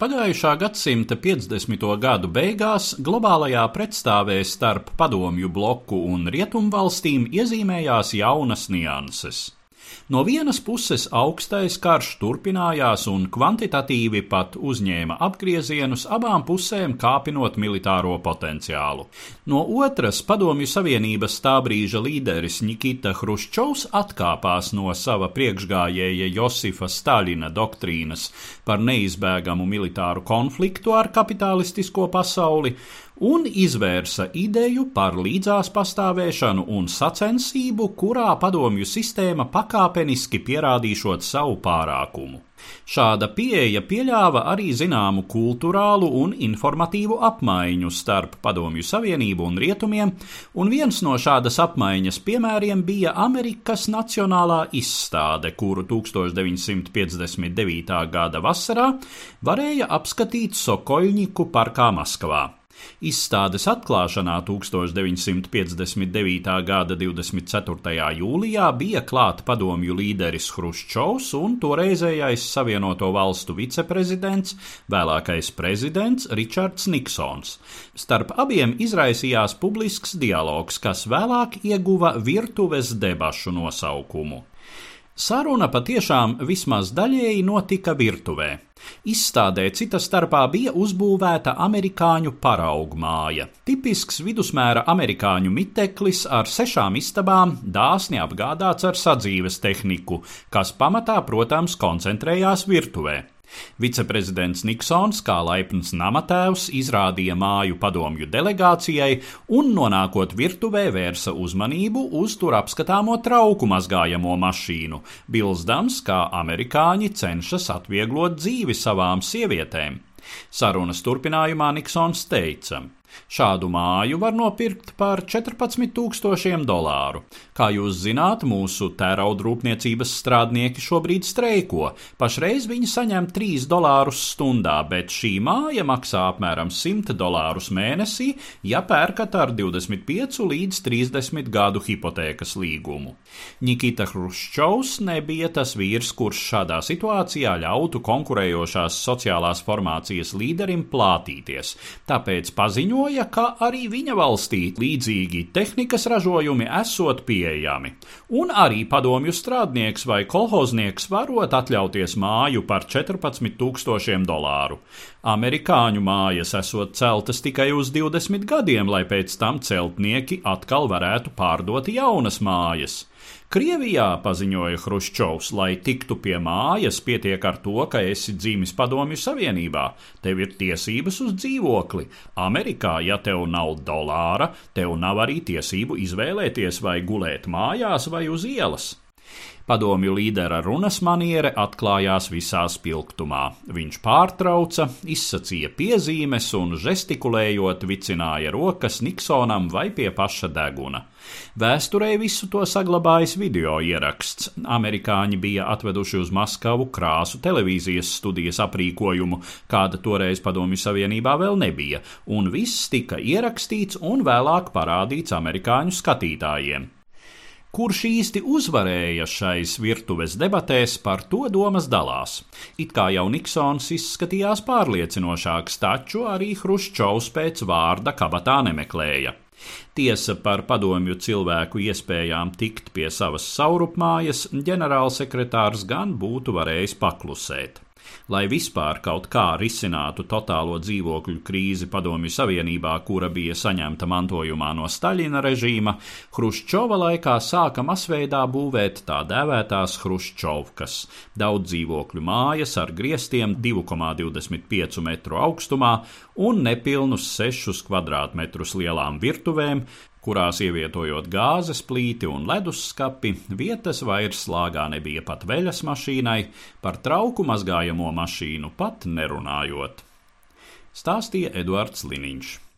Pagājušā gadsimta 50. gadu beigās globālajā pretstāvē starp padomju bloku un rietumvalstīm iezīmējās jaunas nianses. No vienas puses augstais karš turpinājās un kvantitatīvi pat uzņēma apgriezienus abām pusēm kāpinot militāro potenciālu. No otras Padomju Savienības tā brīža līderis Nikita Hruščovs atkāpās no sava priekšgājēja Josifa Staļina doktrīnas par neizbēgamu militāru konfliktu ar kapitalistisko pasauli un izvērsa ideju par līdzās pastāvēšanu un sacensību, kurā padomju sistēma pakāpeniski pierādīšot savu pārākumu. Šāda pieeja pieļāva arī zināmu kultūrālu un informatīvu apmaiņu starp Padomju Savienību un Rietumiem, un viens no šādas apmaiņas piemēriem bija Amerikas Nacionālā izstāde, kuru 1959. gada vasarā varēja apskatīt Sokoļņiku parkā Maskavā. Izstādes atklāšanā 1959. gada 24. jūlijā bija klāta padomju līderis Hruščovs un toreizējais Savienoto valstu viceprezidents, vēlākais prezidents Ričards Niksons. Starp abiem izraisījās publisks dialogs, kas vēlāk ieguva virtuves debašu nosaukumu. Saruna patiešām vismaz daļēji notika virtuvē. Izstādē cita starpā bija uzbūvēta amerikāņu paraugmāja, tipisks vidusmēra amerikāņu miteklis ar sešām istabām, dāsni apgādāts ar sadzīves tehniku, kas pamatā, protams, koncentrējās virtuvē. Viceprezidents Niksons, kā laipns namatēvs, izrādīja māju padomju delegācijai un, nonākot virtuvē, vērsa uzmanību uz tur apskatāmo trauku mazgājamo mašīnu, bilzdams, kā amerikāņi cenšas atvieglot dzīvi savām sievietēm. Sarunas turpinājumā Niksons teica: Šādu māju var nopirkt par 14,000 dolāru. Kā jūs zināt, mūsu tērauda rūpniecības strādnieki šobrīd streiko. Pašreiz viņi saņem 3 dolārus stundā, bet šī māja maksā apmēram 100 dolārus mēnesī, ja pērkat ar 25 līdz 30 gadu hipotēkas līgumu. Nikita Hruščovs nebija tas vīrs, kurš šādā situācijā ļautu konkurējošās sociālās formācijas līderim plātīties, tāpēc paziņo, ziņoja, ka arī viņa valstī līdzīgi tehnikas ražojumi esot pieejami, un arī padomju strādnieks vai kolhoznieks varot atļauties māju par 14 tūkstošiem dolāru. Amerikāņu mājas esot celtas tikai uz 20 gadiem, lai pēc tam celtnieki atkal varētu pārdot jaunas mājas. Krievijā, paziņoja Hruščovs, lai tiktu pie mājas, pietiek ar to, ka esi dzimis Padomju Savienībā. Tev ir tiesības uz dzīvokli. Amerikā, ja tev nav dolāra, tev nav arī tiesību izvēlēties vai gulēt mājās vai uz ielas. Padomju līdera runas maniere atklājās visā spilgtumā. Viņš pārtrauca, izsacīja piezīmes un, žestikulējot, vicināja rokas Niksonam vai pie paša deguna. Vēsturē visu to saglabājis video ieraksts. Amerikāņi bija atveduši uz Maskavu krāsu televīzijas studijas aprīkojumu, kāda toreiz Padomju Savienībā vēl nebija, un viss tika ierakstīts un vēlāk parādīts amerikāņu skatītājiem. Kurš īsti uzvarēja šais virtuves debatēs, par to domas dalās. It kā jau Niksons izskatījās pārliecinošāks, taču arī Hruščovs pēc vārda kabatā nemeklēja. Tiesa par padomju cilvēku iespējām tikt pie savas saurupmājas ģenerālsekretārs gan būtu varējis paklusēt. Lai vispār kaut kā risinātu totālo dzīvokļu krīzi Padomju Savienībā, kura bija saņemta mantojumā no Staļina režīma, Hruščova laikā sāka masveidā būvēt tā dēvētās Hruščovkas - daudz dzīvokļu mājas ar griestiem 2,25 metru augstumā un nepilnus 6 kvadrātmetrus lielām virtuvēm, kurās ievietojot gāzes plīti un ledusskapi, vietas vairs slāgā nebija pat veļas mašīnai, par trauku mazgājamo mašīnu pat nerunājot. Stāstīja Eduards Liniņš.